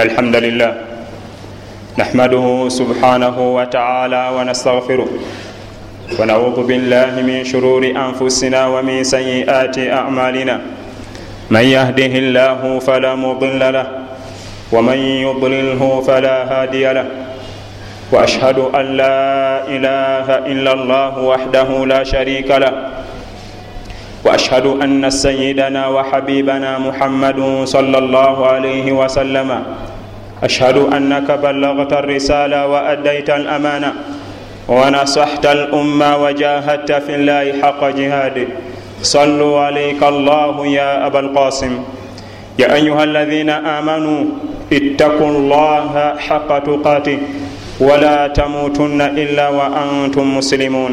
إن الحمد لله نحمده سبحانه وتعالى ونستغفره ونعوذ بالله من شرور أنفسنا ومن سيئات أعمالنا. من يهده الله فلا مضل له ومن يضلله فلا هادي له. وأشهد أن لا إله إلا الله وحده لا شريك له. واشهد ان سيدنا وحبيبنا محمد صلى الله عليه وسلم. اشهد انك بلغت الرساله واديت الامانه ونصحت الامه وجاهدت في الله حق جهاده صلوا عليك الله يا ابا القاسم. يا ايها الذين امنوا اتقوا الله حق تقاته ولا تموتن الا وانتم مسلمون.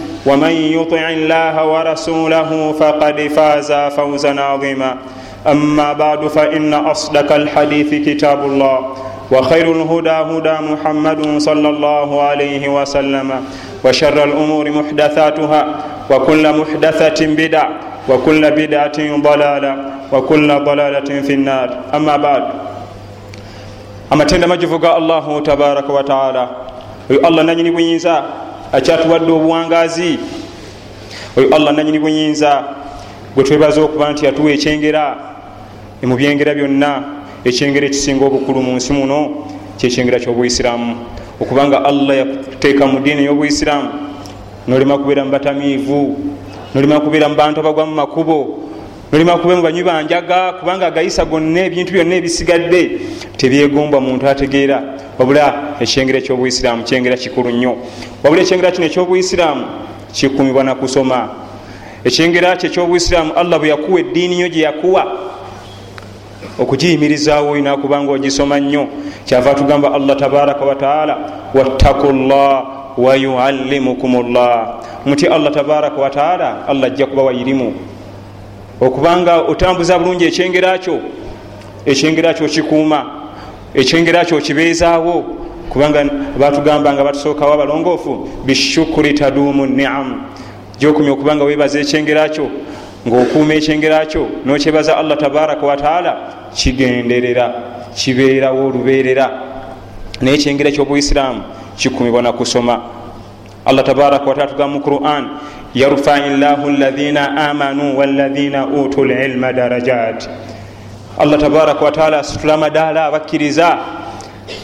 ومن يطع الله ورسوله فقد فاز فوزا عظيما. أما بعد فإن أصدق الحديث كتاب الله وخير الهدى هدى محمد صلى الله عليه وسلم وشر الأمور محدثاتها وكل محدثة بدع وكل بدعة ضلالة وكل ضلالة في النار. أما بعد amatenda majivuga allahu tabaraka wataala oyo allah nanyini buyinza akyatuwadde obuwangazi oyo allah nanyini buyinza gwe twebaza okuba nti yatuwa ekyengera mu byengera byonna ekyengera ekisinga obukulu mu nsi muno kyekyengera kyobuisiramu okubanga allah yakuteeka mu diini ey'obuisiramu nolema kubeera mu batamiivu nolema kubeera mu bantu abagwa mu makubo nolema kubeera mu banywi banjaga kubanga agayisa gonna ebintu byonna ebisigadde tebyegomba muntu ategeera. Wabula ekyengera ekyobuisiramu kyengera kikulu nnyo. Wabula ekyengera kino ekyobuisiramu kikumibwa nakusoma ekyengera kyo ekyobuisiramu allah bwe yakuwa eddiini yo gye yakuwa okugiyimirizaawo olina kubanga ogisoma nnyo. Kyava tugamba allah tabaraka wataala wattaku llah wayuallimukum llah muti allah tabaraka wataala allah ajja kubawa irimu okubanga otambuza bulungi ekyengera kyo ekyengera kyo kikuuma ekyengera kyo kibeezaawo kubanga batugamba nga batusookawo abalongoofu bishukuri taduumu niamu gyokumya okubanga webaza ekyengera kyo ngaokuuma ekyengera kyo nokyebaza allah tabaraka wataala kigenderera kibeerawo olubeerera. Naye ekyengera kyobuisiraamu kikumibwa nakusoma allah tabaraka wataala tugamba mu quran yarfai llahu lazina amanu walazina utu lilma darajat allah tabaraka wataala asitula amadaala abakkiriza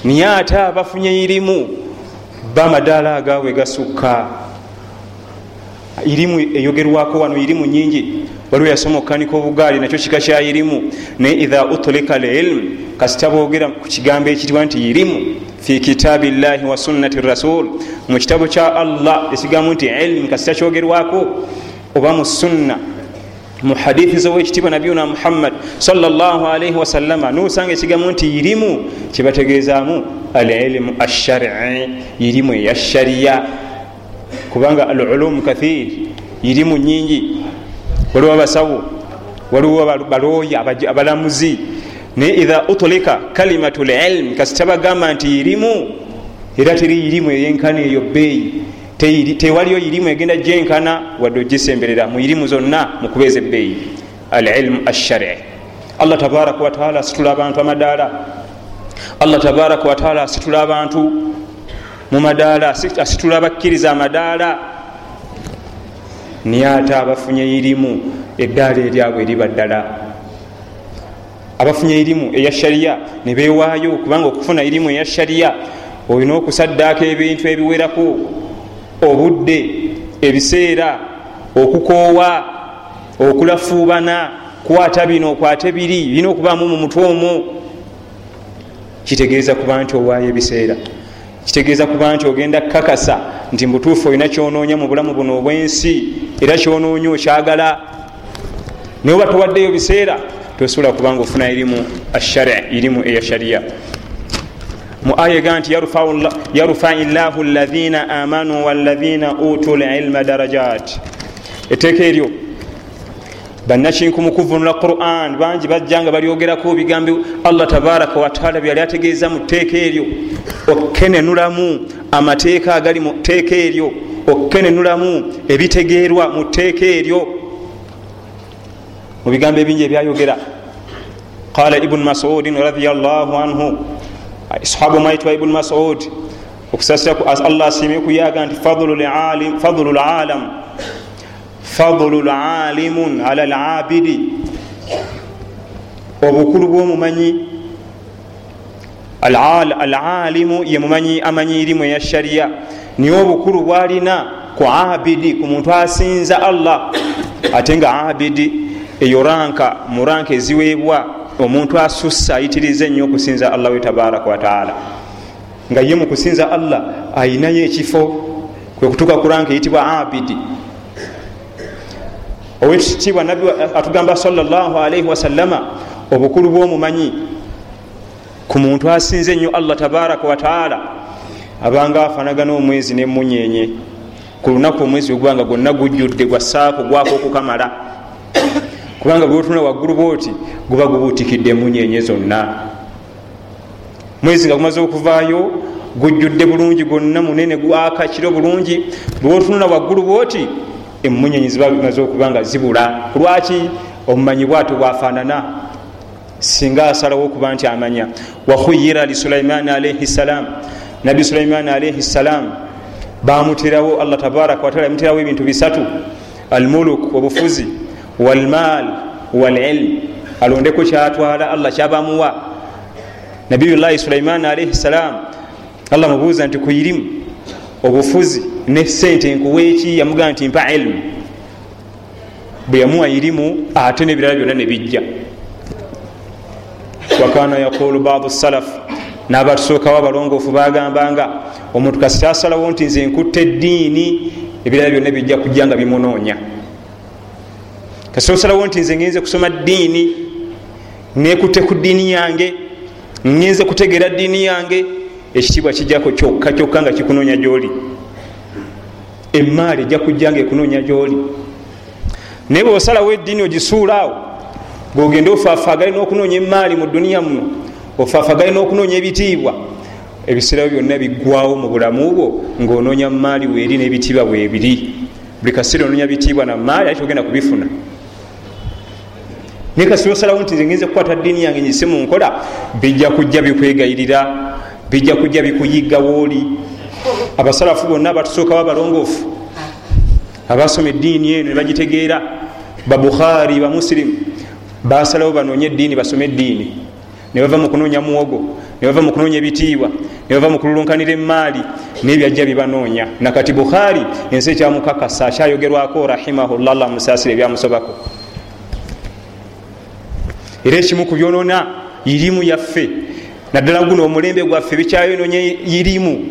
niye ate abafunye irimu bamadaala agaabwe gasukka irimu eyogerwako wano irimu nyingi waliwo yasoma okukanika obugaali nakyo kika kya irimu naye idha utulika lilmu kasita boogera ku kigambo ekitibwa nti irimu fi kitaabi llahi wa sunnati rasul mu kitabu kya allah ekigambo nti ilmu kasita kyogerwako oba mu sunna mu hadithi zowekitibwa nabiyuna muhammad salllahalaihi wasallama nosanga ekigambo nti irimu kyebategeezaamu alilmu ashari irimu eya shariya kubanga alulumu kathir irimu nyingi waliwo abasawo waliwo balooya abalamuzi naye idha utulika kalimatu lilmu kasita bagamba nti irimu. Era teri irimu eyenkana eyo beeyi tewaliyo irimu egenda gyenkana wadde ogisemberera mu irimu zonna mukubeeza ebbeeyi alilmu ashari allah tabaraka wataala asitula abantu amadaala. Allah tabaraka wataala asitula abantu mu madaala asitula abakkiriza amadaala. Niye ate abafunye irimu eddaala eryabwe eriba ddala abafunye irimu eya shariya ne bewaayo kubanga okufuna irimu eya shariya olina okusaddaako ebintu ebiwerako obudde ebiseera okukoowa okulafuubana kwata bino okwate biri birina okubaamu mu mutwe omwo. Kitegeeza kuba nti owaayo ebiseera. Kitegeeza kuba nti ogenda kukakasa nti mubutuufu olina kyonoonya mu bulamu buno obwensi era kyonoonya okyagala. Naye oba towaddeyo biseera tosobola kubanga ofuna irimu ashari irimu eya shariya mu aya ega nti yarufai llahu lathina amanu walathina utu lilma darajat. Etteeka eryo bannakinku mu kuvunula quran bangi bajja nga balyogerako bigambo allah tabaraka wataala byali ategeeza mu tteeka eryo okkenenulamu amateeka agali mu tteeka eryo okkenenulamu ebitegeerwa mu tteeka eryo mu bigambo ebingi ebyayogera. Qala ibunu masudin radiallahu anhu sahaba omwayitibwa ibunu masud okusasira allah asiime kuyaga nti fadlu lalam fadlu lalimun ala labidi obukulu bwomumanyi alalimu ye mumanyi amanyi irimu eya shariya niye obukulu bwalina ku abidi ku muntu asinza allah ate nga abidi eyo ranka mu ranka eziweebwa omuntu asussa ayitiriza ennyo okusinza allah we tabaraka wataala nga ye mukusinza allah ayinayo ekifo kwekutuuka ku ranka eyitibwa abidi owekitiibwa nabbi atugamba salaalaihi wasallama obukulu bwomumanyi ku muntu asinze ennyo allah tabaraka wataala abanga afanagana omwezi nemunyenye ku lunaku omwezi ogubanga gwonna gujjudde gwasaako gwako okukamala kubanga bwotuna waggulu bwoti guba gubuutikidde emunyenye zonna. Mwezi nga gumaze okuvaayo gujjudde bulungi gwonna munene gwaka kiro bulungi. Bwotunula waggulu bwoti emunyenyi zibazimaze okuba nga zibula. Lwaki omumanyi bwato bwafaanana? Singa asalawo okuba nti amanya. Wakhuyira li sulaimaani alaihi ssalam nabbi sulaimaani alaihi ssalam bamuterawo allah tabaraka wataala yamuterawo ebintu bisatu. Almuluk obufuzi walmaal walilm alondeko kyatwala allah kyabamuwa. Nabiyullahi sulaimaani alaihi ssalam allah mubuuza nti kuirimu obufuzi ne sente nkuweeki yamugaa nti mpa ilmu. Bwe yamuwa irimu ate nebirala byonna nebijja wakana yaqulu badu salaf nabatusookawo abalongoofu bagambanga omuntu kasita asalawo nti nze nkutta eddiini ebirala byonna bijja kujja nga bimunoonya kasita osalawo nti nze ngenze kusoma ddiini nekutte ku ddiini yange ngenze kutegeera ddiini yange ekitiibwa kijjako kyokka kyokka nga kikunoonya gyoli. Emaali ejja kujja nga ekunoonya gyoli. Naye bwosalawo eddiini ogisuulaawo bwogende ofaafaagale n'okunoonya emaali mu duniya muno ofaafaagale n'okunoonya ebitiibwa ebiseerawo byonna biggwawo mu bulamu bwo ng'onoonya maali weeri n'ebitiibwa bwebiri buli kaseera onoonya bitiibwa na maali ate ogenda kubifuna naye kasira osalawo nti nze kukwata ddiini yange nyise mu nkola bijja kujja bikwegayirira bijja kujja bikuyigga wooli. Abasalafu bonna batusookawo abalongoofu abasoma eddiini eno nebagitegeera babukhari bamusirimu basalawo banoonye eddiini basome eddiini. Nebava mu kunoonya muwogo nebava mu kunoonya ebitiibwa nebava mu kululunkanira emaali nebyajja bibanoonya nakati bukhari ensi ekyamukakasa akyayogerwako rahimahullah allah musaasire ebyamusobako era ekimu ku byonona irimu yaffe. Naddala guno omulembe gwaffe bikyayononye irimu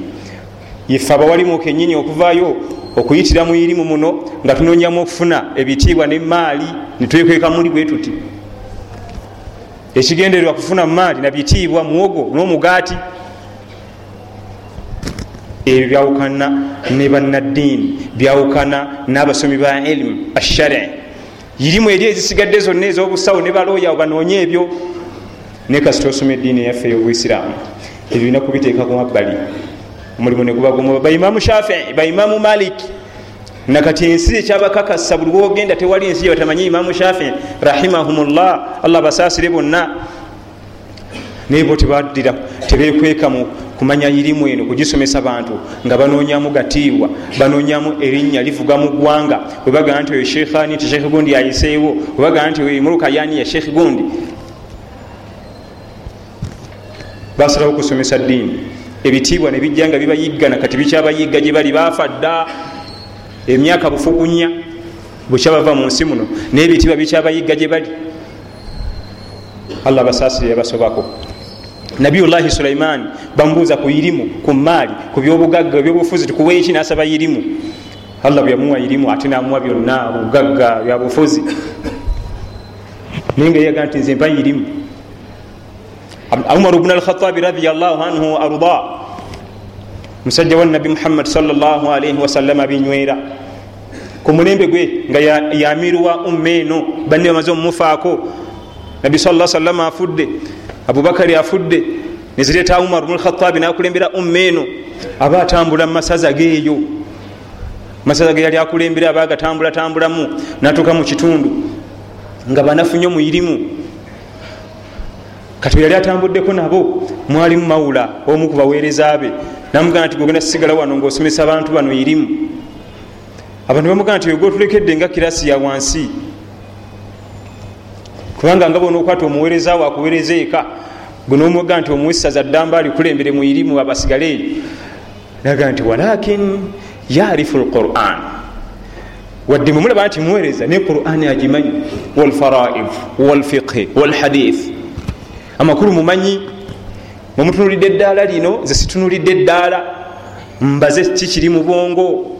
ife abawalimu kenyini okuvaayo okuyitira mu irimu muno nga tunonyamu okufuna ebitiibwa nemaali netwekweka muli bwe tuti. Ekigendererwa kufuna maali nabitiibwa muwogo n'omugaati. Ebyo byawukana ne bannaddiini byawukana n'abasomi ba ilimu ashari irimu eri ezisigadde zonna ez'obusawo ne balooya banoonye ebyo. Naye kasita osoma eddiini yaffe ey'obuisiraamu ebyo birina kubiteeka ku mabbali. Omulimu negubaguma baimamu shafii baimamu malik nakati ensi ekyabakakasa buli wogenda tewali ensi yebatamanyi imamu shafii rahimahumullah allah basaasire bonna. Naye bo tebaddira tebekweka kumanya irimu eno kugisomesa bantu nga banoonyamu gatiibwa banoonyamu erinnya livuga mu ggwanga. Webagaa nti oyo shekhani ti shekhi gundi ayiseewo webagaa nti oyo mulukayani ya shekhi gundi. Basalawo okusomesa ddiini. Ebitiibwa nebijja nga bibayiggana kati bikyabayigga gye bali bafa dda. Emyaka bufugunya bukyabava mu nsi muno naye ebitiibwa bikyabayigga gye bali. Allah basaasire yabasobako nabiyullahi sulaimaani bamubuuza ku irimu ku maali ku byobugagga ebyobufuzi tikuwa eki nasaba irimu. Allah bweyamuwa irimu ate namuwa byonna bugagga byabufuzi. Naye nga yaga nti nze mpa irimu. Umar bnu alkhatabi radiallahu anhu arda. Musajja wa nabi muhammad salllahalaihi wasallama binywera ku mulembe gwe nga yamiruwa umma eno banne bamaze omumufaako nabi sa sallama afudde abubakari afudde nezireta umar bnu alkhatabi nakulembera umma eno aba atambula mumasaza geeyo. Masaza ge yali akulembera aba agatambulatambulamu natuuka mu kitundu nga banafu nyo muirimu kati yali atambuddeko nabo mwalimu mawula omu ku baweereza be namugana nti gogenda kusigala wano ngaosomesa abantu bano irimu. Abantu bamugana nti ogotulekedde nga kirasi ya wansi kubanga nga bona okwata omuweereza we akuweereza eka gwenomugana nti omuwesaza ddamba alikulembere mu irimu abasigale eyo naga nti walakin yarifu lquran wadde mwemulaba nti muweereza ne qurani agimanyi walfaraid walfiqhi walhadith amakulu mumanyi mwemutunulidde eddaala lino ze situnulidde eddaala mbaze kikiri mu bwongo?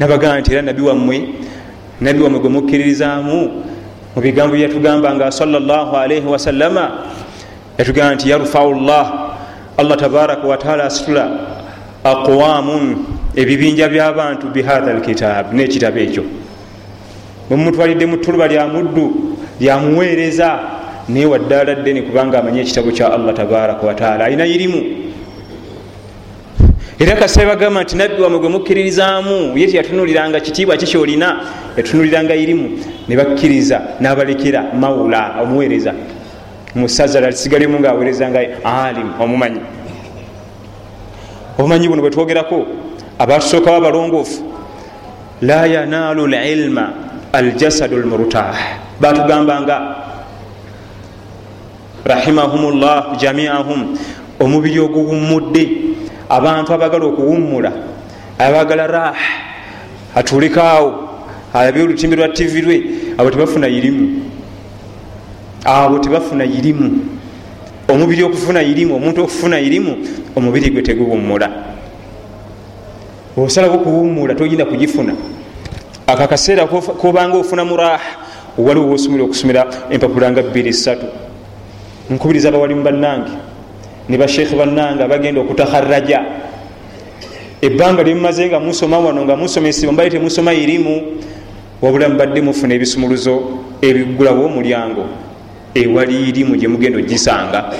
Nabagaa nti era nabi wammwe nabi wammwe gwe mukkiririzaamu mu bigambo byeyatugamba nga salllah alaihi wasallama yatugamba nti yarfau llah allah tabaraka wataala asitula aqwamun ebibinja byabantu bihatha lkitab nekitabo ekyo. Bwemumutwalidde mu ttuluba lya muddu lyamuweereza naye waddaala ddene kubanga amanye ekitabo kya allah tabaraka wataala alina irimu era kasaba bagamba nti nabbi wamwe gwe mukkiririzaamu ye teyatunuliranga kitiibwa kikyolina yatunuliranga irimu. Ne bakkiriza n'abalekera mawula omuweereza. Musaza lasigalemu ngaaweerezanga alim omumanyi. Obumanyi buno bwetwogerako abatusookawo abalongoofu la yanaalu lilma aljasadu lmurtah batugambanga rahimahumllah jamiahum omubiri oguwummudde abantu abagala okuwummula abagala rah atulekaawo alabe olutimbe lwa tivi lwe abo tebafuna irimu abo tebafuna irimu omubiri okufuna irimu omuntu okufuna irimu omubiri gwe teguwummula. Osalawo okuwummula togenda kugifuna. Ako akaseera kobanga ofunamu raha waliwo wosomera okusomera empapula nga bbiri satu nkubiriza abawalimu bannange ne bashekhe bannange abagenda okutakharaja. Ebbanga lyemumaze nga musoma wano nga musomesebwa mbali temusoma irimu wabula mubadde mufuna ebisumuluzo ebigulawo omulyango ewali irimu gyemugenda ogisanga.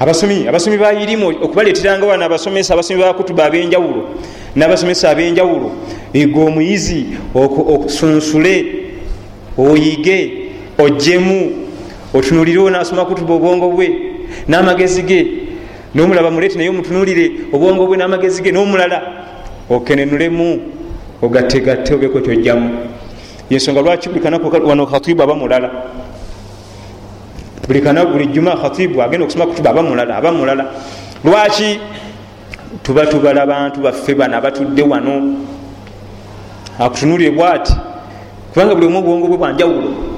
Abasomi abasomi ba irimu okubaleeteranga wano abasomesa abasomi bakutuba abenjawulo n'abasomesa abenjawulo ego omuyizi okusunsule oyige ojjemu otunulirewo nasoma kutuba obwongo bwe n'amagezi ge nomulaba mulete naye omutunulire obwongo bwe n'amagezi ge n'omulala okenenulemu ogattegatte obeko kyojjamu. Yensonga lwaki buli kanaku wano khatibu aba mulala? Buli kana buli juma khatibu agenda okusoma kutuba aba mulala aba mulala. Lwaki tuba tubala bantu baffe bano abatudde wano? Akutunulire bwati kubanga buli omu obwongo bwe bwanjawulo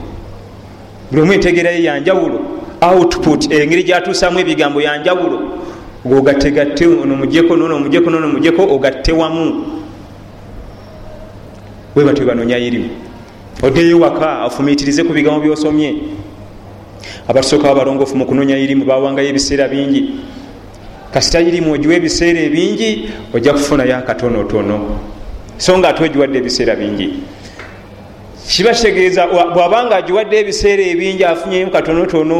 buli omu entegerayo yanjawulo output engeri gyatuusamu ebigambo yanjawulo gogategatte onomujeko nonomujeko nonomujeko ogatte wamu. Webatwe banonya irimu. Oddeyo waka ofumiitirize ku bigambo byosomye. Abatusooka babalongoofu mu kunonya irimu bawangayo ebiseera bingi. Kasita irimu ogiwa ebiseera ebingi ojja kufunayo akatonotono so nga ate ogiwadde ebiseera bingi kiba kitegeeza bwabanga agiwadde ebiseera ebingi afunyeyo katonotono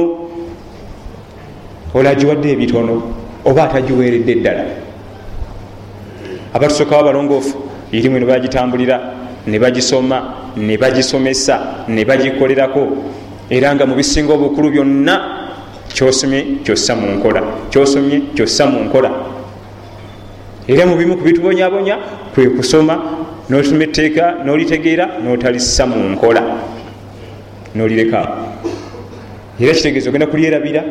ola agiwadde ebitono oba atagiweredde ddala abatusookawo abalongoofu irimu ne bagitambulira ne bagisoma ne bagisomesa ne bagikolerako era nga mu bisinga obukulu byonna kyosomye kyossa mu nkola kyosomye kyossa mu nkola. Era mu bimu ku bitubonyabonya kwe kusoma nosoma etteeka nolitegeera notalissa mu nkola nolireka era kitegeeza ogenda kulyerabira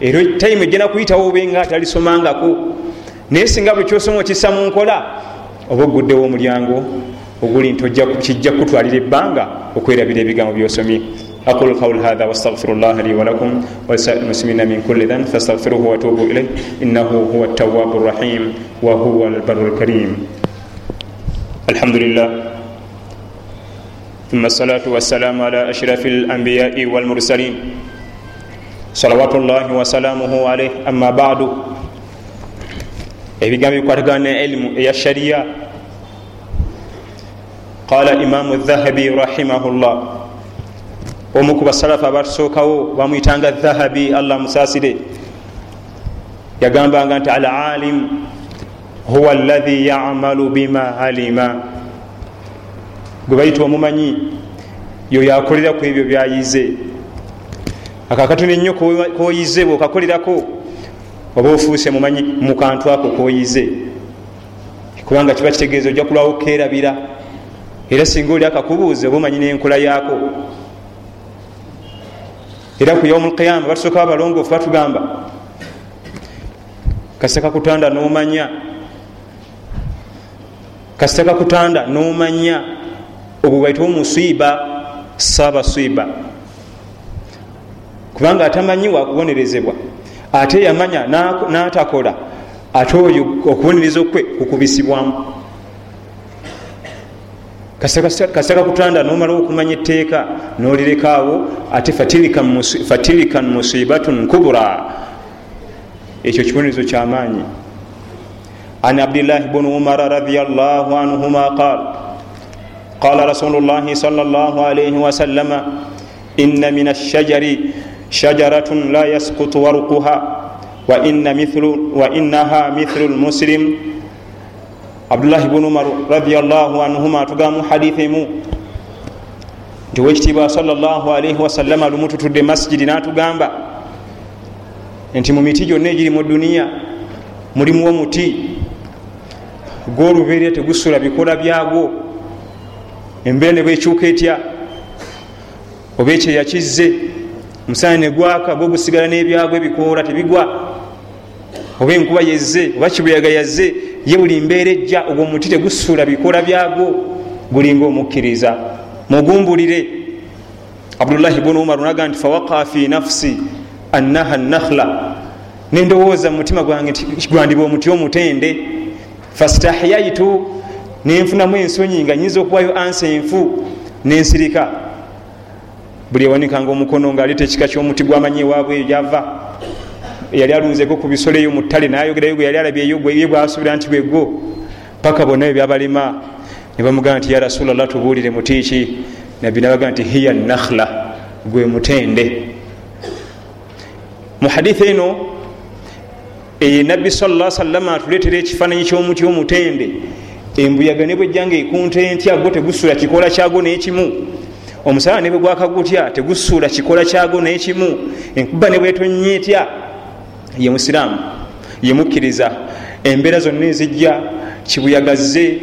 era tayimu ejjana kuyitawo obenga atalisomangako naye singa buli kyosoma okissa mu nkola oba oguddewo omulyango oguli nti kijja kutwalira ebbanga okwerabira ebigambo byosomye أقول قول هذا واستغفر الله لي ولكم ولسائر المسلمين من كل ذنب فاستغفروه وتوبوا إليه إنه هو التواب الرحيم وهو البر الكريم الحمد لله ثم الصلاة والسلام على أشرف الأنبياء والمرسلين صلوات الله وسلامه عليه أما بعد ebigambo ebikwatagana ne elimu eya shariya qala imamu dhahabi rahimahullah. Omu ku basalafu abatusookawo bamuyitanga dhahabi allah musaasire yagambanga nti al alim huwa allahi yamalu bima alima. Gwe bayita omumanyi yoyo akolera ku ebyo byayize. Akakatono ennyo koyize bwokakolerako oba ofuuse mumanyi mu kantu ako koyize kubanga kiba kitegeeza ojja kulwawo kerabira. Era singa oli akakubuuza oba omanyi n'enkola yaako. Era ku yaumu lqiyama batusooka babalongoofu batugamba kasita kakutanda nomanya kasita kakutanda nomanya. Obwo bwaita omuswiba saabaswiba kubanga atamanyi wakubonerezebwa ate yamanya natakola ate oyo okubonereza okwe kukubisibwamu. Kasita kakutanda nomala okumanya etteeka nolirekaawo ate fatilikan musibatun kubura ekyo kibonerezo kyamaanyi an abdillahi bni umara radiallahu anhuma qal qala rasulu llahi sal llah alaihi wasallama inna min ashajari shajaratun la yaskutu warquha wa innaha mithlu lmuslim abdullahi bnu umar radiallahu anhuma tugamu hadithi emu nti wekitiibwa salllah alaihi wasallama lumu tutudde masjidi natugamba nti mu miti gyonna egiri mu duniya mulimu omuti gwolubeerera tegusula bikola byagwo. Embeera ne bwekyuka etya? Oba ekyeya kizze omusana negwaka gwe gusigala n'ebyagwo ebikoola tebigwa? Oba enkuba yezze oba kibuyaga yazze? Ye buli mbeera ejja ogwo muti tegusula bikola byagwo? Gulinga omukkiriza mugumbulire abdullahi bunu umar naga nti fawaqa fi nafsi annaha nakhla. Nendowooza mumutima gwange nti gwandiba omuti omutende fastahyaitu nenfunamu ensonyi nga nyinza okuwayo ansi enfu nensirika. Buli ewanikanga omukono ngaaleeta ekika kyomuti gwamanyi ewaabwe gyava yali alunzeko ku bisolo eyo mu ttale nayogerayo gwe yali alabyeyo ye bwasuubira nti bwegwo paka bonna bwe byabalema ne bamugamba nti ya rasulllah tubuulire mutiiki. Nabbi nabaga nti hiya nakhla gwe mutende. Mu hadithi eno nabbi sala salama atuleetera ekifaananyi kyomuti omutende embuyaga ne bwejjanga ekunta entya gwo tegusula kikola kyagwo n'ekimu. Omusala ne bwe gwakagutya tegusula kikola kyagwo n'ekimu. Enkuba ne bwetonnya etya? Ye musiraamu ye mukkiriza. Embeera zonna ezijja kibuyagazze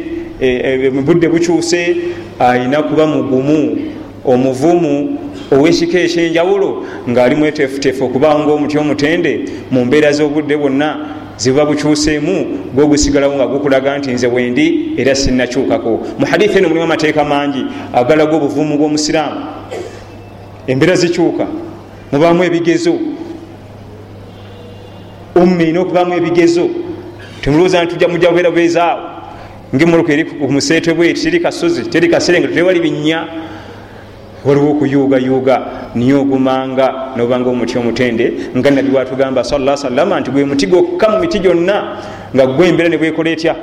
budde bukyuse ayina kuba mugumu omuvumu owekika ekyenjawulo ngaali mwetefutefu okuba nga omuti omutende mu mbeera z'obudde bwonna zibuba bukyuseemu gwogusigalawo nga gukulaga nti nze wendi era sinakyukako mu hadithi eno mulimu amateeka mangi agalaga obuvumu bw'omusiraamu. Embeera zikyuka mubaamu ebigezo. Ummi ina okubaamu ebigezo. Temulowooza nti mujja kubeera bwezaawo ngaemmotoka eri ku museetwe bweti teri kasozi teri kaserengeto tewali binnya waliwo okuyuugayuuga niye ogumanga nobanga omuti omutende nga nabbi watugamba sala salama nti gwe muti gwokka mu miti gyonna nga gwembeera ne bwekola etya?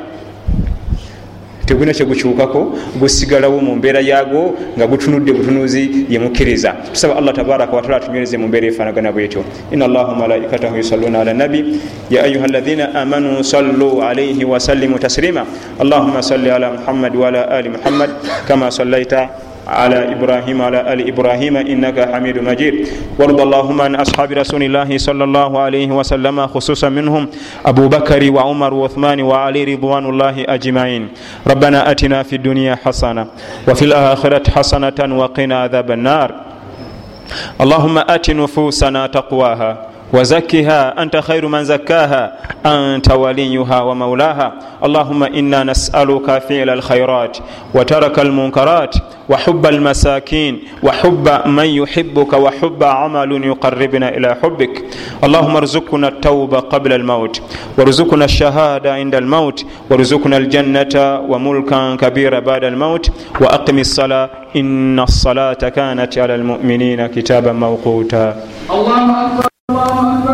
Tegulina kyegukyukako gusigalawo mu mbeera yagwo nga gutunudde butunuzi yemukkiriza tusaba allah tabaraka wataala tunywereze mu mbeera efaanagana bwetyo. Ina allaha malaikatahu yusalluna ala nabi. Ya ayuha ladhina amanu sallu alaihi wasallimu taslima. Allahuma salli ala muhammad waala ali muhammad kama sallaita على إبراهيم وعلى آل إبراهيم إنك حميد مجيد وارض اللهم عن أصحاب رسول الله صلى الله عليه وسلم خصوصا منهم أبو بكر وعمر وعثمان وعلي رضوان الله أجمعين ربنا أتنا في الدنيا حسنة وفي الآخرة حسنة وقنا عذاب النار اللهم آت نفوسنا تقواها وزكها أنت خير من زكاها أنت وليها ومولاها اللهم إنا نسألك فعل الخيرات وترك المنكرات وحب المساكين وحب من يحبك وحب عمل يقربنا إلى حبك اللهم ارزقنا التوبة قبل الموت وارزقنا الشهادة عند الموت وارزقنا الجنة وملكا كبيرا بعد الموت وأقم الصلاة إن الصلاة كانت على المؤمنين كتابا موقوتا الله أكبر Allah'a